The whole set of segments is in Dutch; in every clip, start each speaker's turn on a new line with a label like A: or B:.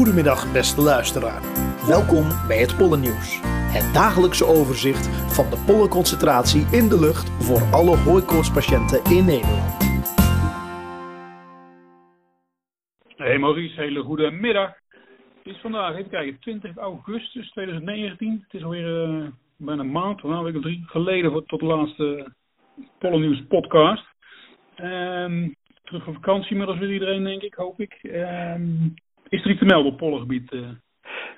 A: Goedemiddag beste luisteraar. Welkom bij het Pollennieuws. Het dagelijkse overzicht van de pollenconcentratie in de lucht voor alle hooikoortspatiënten in Nederland.
B: Hey Maurice, hele goede middag. Het is vandaag, even kijken, 20 augustus 2019. Het is alweer uh, bijna een maand, een week of drie geleden voor, tot de laatste Pollennieuws podcast. Um, terug van vakantie inmiddels weer iedereen, denk ik, hoop ik. Um, is er iets te melden op pollengebied? Uh?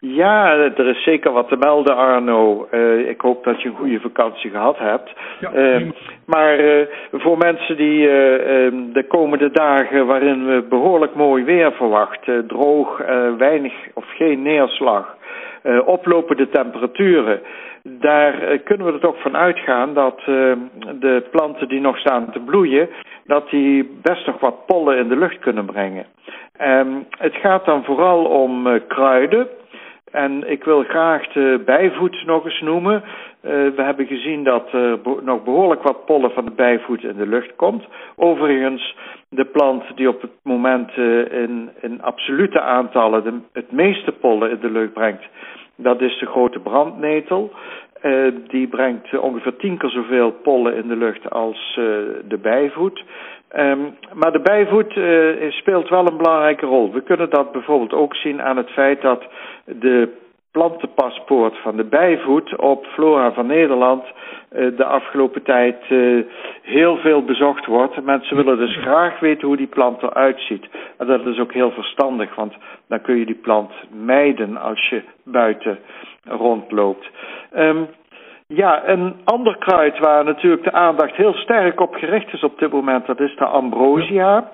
C: Ja, er is zeker wat te melden, Arno. Uh, ik hoop dat je een goede vakantie gehad hebt.
B: Ja,
C: uh, maar uh, voor mensen die de komende dagen, waarin we behoorlijk mooi weer verwachten, droog, weinig of geen neerslag, oplopende temperaturen, daar kunnen we er toch van uitgaan dat de planten die nog staan te bloeien, dat die best nog wat pollen in de lucht kunnen brengen. Um, het gaat dan vooral om kruiden. En ik wil graag de bijvoet nog eens noemen. Uh, we hebben gezien dat er nog behoorlijk wat pollen van de bijvoet in de lucht komt. Overigens, de plant die op het moment uh, in, in absolute aantallen de, het meeste pollen in de lucht brengt, dat is de grote brandnetel. Uh, die brengt ongeveer tien keer zoveel pollen in de lucht als de bijvoet. Um, maar de bijvoet uh, speelt wel een belangrijke rol. We kunnen dat bijvoorbeeld ook zien aan het feit dat de plantenpaspoort van de bijvoet op Flora van Nederland de afgelopen tijd heel veel bezocht wordt. Mensen willen dus graag weten hoe die plant eruit ziet. En dat is ook heel verstandig, want dan kun je die plant mijden als je buiten rondloopt. Um, ja, een ander kruid waar natuurlijk de aandacht heel sterk op gericht is op dit moment, dat is de ambrosia.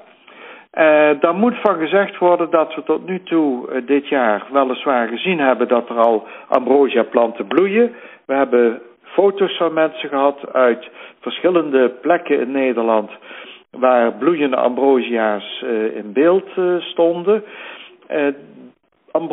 C: Uh, daar moet van gezegd worden dat we tot nu toe uh, dit jaar weliswaar gezien hebben dat er al ambrosia planten bloeien. We hebben foto's van mensen gehad uit verschillende plekken in Nederland waar bloeiende ambrosia's uh, in beeld stonden.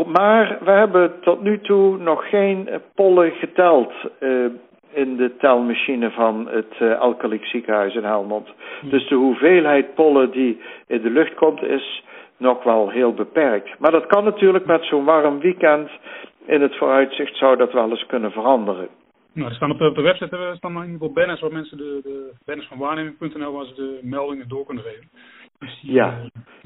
C: Maar we hebben tot nu toe nog geen pollen geteld uh, in de telmachine van het uh, Alkaliek ziekenhuis in Helmond. Hmm. Dus de hoeveelheid pollen die in de lucht komt is nog wel heel beperkt. Maar dat kan natuurlijk met zo'n warm weekend in het vooruitzicht zou dat wel eens kunnen veranderen.
B: Nou, er staan op de, op de website er staan in ieder geval banners waar mensen de, de banners van waarneming.nl waar ze de meldingen door kunnen geven.
C: Ja.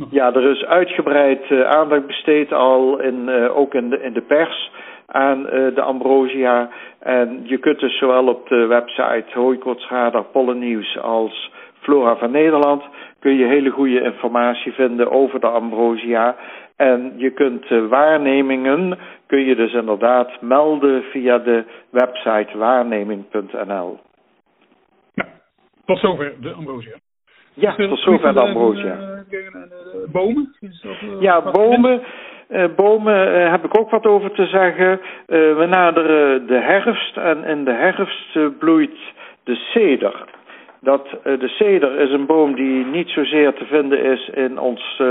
C: ja, er is uitgebreid uh, aandacht besteed al, in, uh, ook in de, in de pers, aan uh, de ambrosia. En je kunt dus zowel op de website Hooikoortsradar Pollennieuws als Flora van Nederland kun je hele goede informatie vinden over de ambrosia. En je kunt waarnemingen, kun je dus inderdaad melden via de website waarneming.nl.
B: Ja, tot zover de ambrosia.
C: Ja, tot zover de ambrosia.
B: Bomen?
C: Ja, bomen. Uh, bomen uh, heb ik ook wat over te zeggen. Uh, we naderen de herfst en in de herfst bloeit de ceder. Dat, de ceder is een boom die niet zozeer te vinden is in ons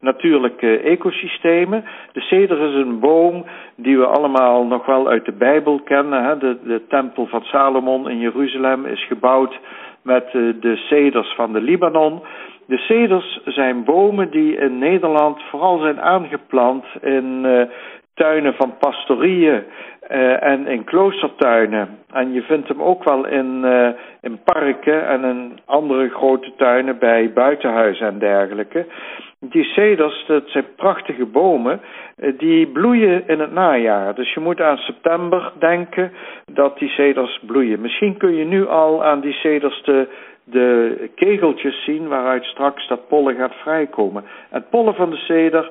C: natuurlijke ecosystemen. De ceder is een boom die we allemaal nog wel uit de Bijbel kennen. Hè? De, de tempel van Salomon in Jeruzalem is gebouwd met de ceders van de Libanon. De ceders zijn bomen die in Nederland vooral zijn aangeplant in tuinen van pastorieën uh, en in kloostertuinen. En je vindt hem ook wel in, uh, in parken en in andere grote tuinen bij buitenhuizen en dergelijke. Die ceders, dat zijn prachtige bomen, die bloeien in het najaar. Dus je moet aan september denken dat die ceders bloeien. Misschien kun je nu al aan die ceders de de kegeltjes zien waaruit straks dat pollen gaat vrijkomen. Het pollen van de ceder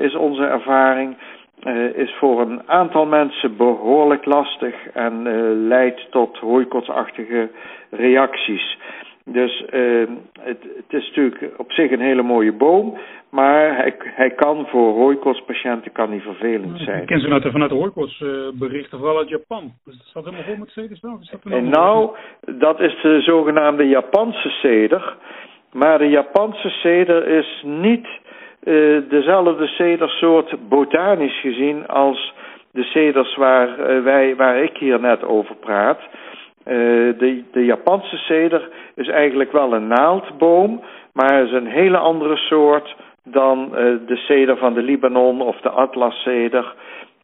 C: is onze ervaring uh, is voor een aantal mensen behoorlijk lastig en uh, leidt tot hooikoortsachtige reacties. Dus uh, het, het, is natuurlijk op zich een hele mooie boom, maar hij, hij kan voor hooikoortspatiënten kan hij vervelend zijn. Ik
B: ken ze vanuit, vanuit de hooikoortsberichten, vooral uit Japan. Dus dat staat helemaal vol met ceders wel?
C: En nou, dat is de zogenaamde Japanse ceder. Maar de Japanse ceder is niet dezelfde cedersoort botanisch gezien als de ceders waar, uh, wij, waar ik hier net over praat. Uh, de, de Japanse ceder is eigenlijk wel een naaldboom, maar is een hele andere soort dan de ceder van de Libanon of de atlasceder.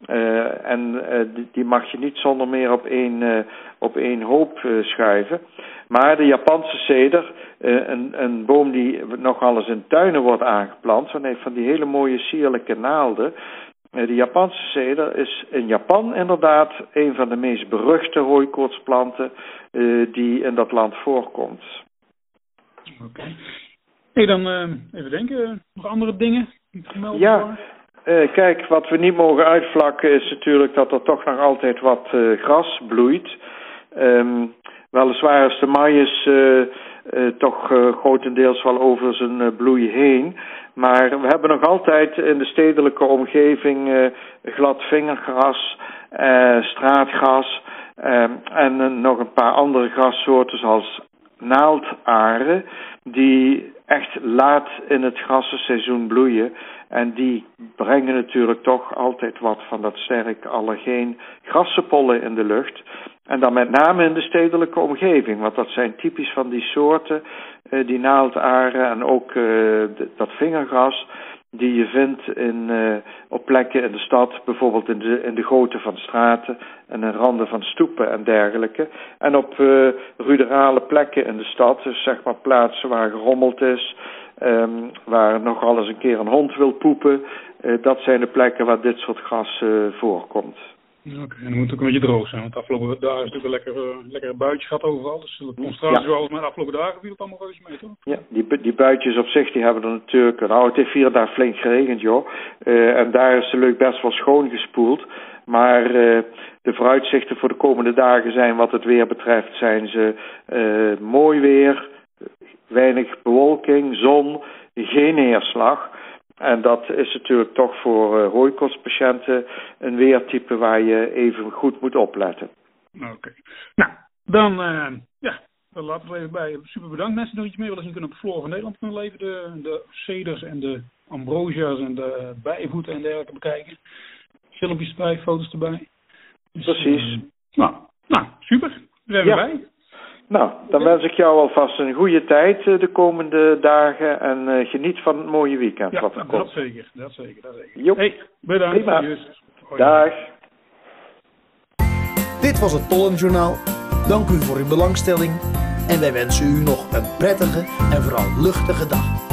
C: Uh, en uh, die mag je niet zonder meer op één, uh, op één hoop schuiven. Maar de Japanse ceder, een, een boom die nogal eens in tuinen wordt aangeplant, van heeft van die hele mooie sierlijke naalden. de Japanse ceder is in Japan inderdaad een van de meest beruchte hooikoortsplanten die in dat land voorkomt.
B: Oké. Okay. Hey, dan even denken, nog andere dingen?
C: Ja, uh, kijk, wat we niet mogen uitvlakken is natuurlijk dat er toch nog altijd wat uh, gras bloeit. Um, weliswaar is de maïs uh, toch grotendeels wel over zijn bloei heen. Maar we hebben nog altijd in de stedelijke omgeving glad vingergras, straatgras ehm, en nog een paar andere grassoorten zoals naaldaren die echt laat in het grassenseizoen bloeien. En die brengen natuurlijk toch altijd wat van dat sterk allergeen grassenpollen in de lucht. En dan met name in de stedelijke omgeving, want dat zijn typisch van die soorten, uh, die naaldaren en ook uh, dat vingergras die je vindt in, uh, op plekken in de stad, bijvoorbeeld in de, in de goten van straten en in randen van stoepen en dergelijke. En op uh, ruderale plekken in de stad, dus zeg maar plaatsen waar gerommeld is, um, waar nog alles een keer een hond wil poepen. Uh, dat zijn de plekken waar dit soort gras voorkomt.
B: Oké, okay, en het moet ook een beetje droog zijn, want de afgelopen dagen is natuurlijk een lekker, uh, lekker buitje gehad overal. Dus de concentratie ja. zoals met de afgelopen dagen viel het allemaal wel eens mee, toch?
C: Ja, die, die buitjes op zich die hebben er natuurlijk, nou het heeft vier dagen flink geregend joh. Uh, en daar is de leuk best wel schoon gespoeld. Maar uh, de vooruitzichten voor de komende dagen zijn wat het weer betreft, zijn ze mooi weer, weinig bewolking, zon, geen neerslag. En dat is natuurlijk toch voor uh, hooikoortspatiënten een weertype waar je even goed moet opletten.
B: Oké. Okay. Nou, dan, uh, ja, dan laten we even bij. Super bedankt mensen nog iets meer willen zien kunnen op de vloer van Nederland kunnen leven. De, de ceders en de ambrosia's en de bijvoeten en dergelijke bekijken. Filmpjes erbij, foto's erbij.
C: Dus, Precies. Uh,
B: nou, nou, super. We zijn ja. bij.
C: Nou, dan wens ik jou alvast een goede tijd eh, de komende dagen en uh, geniet van het mooie weekend
B: ja,
C: wat er
B: komt. dat zeker, dat zeker, dat zeker.
C: Joep.
B: Hey, bedankt.
C: Prima. Dag.
A: Dit was het Pollenjournaal. Dank u voor uw belangstelling en wij wensen u nog een prettige en vooral luchtige dag.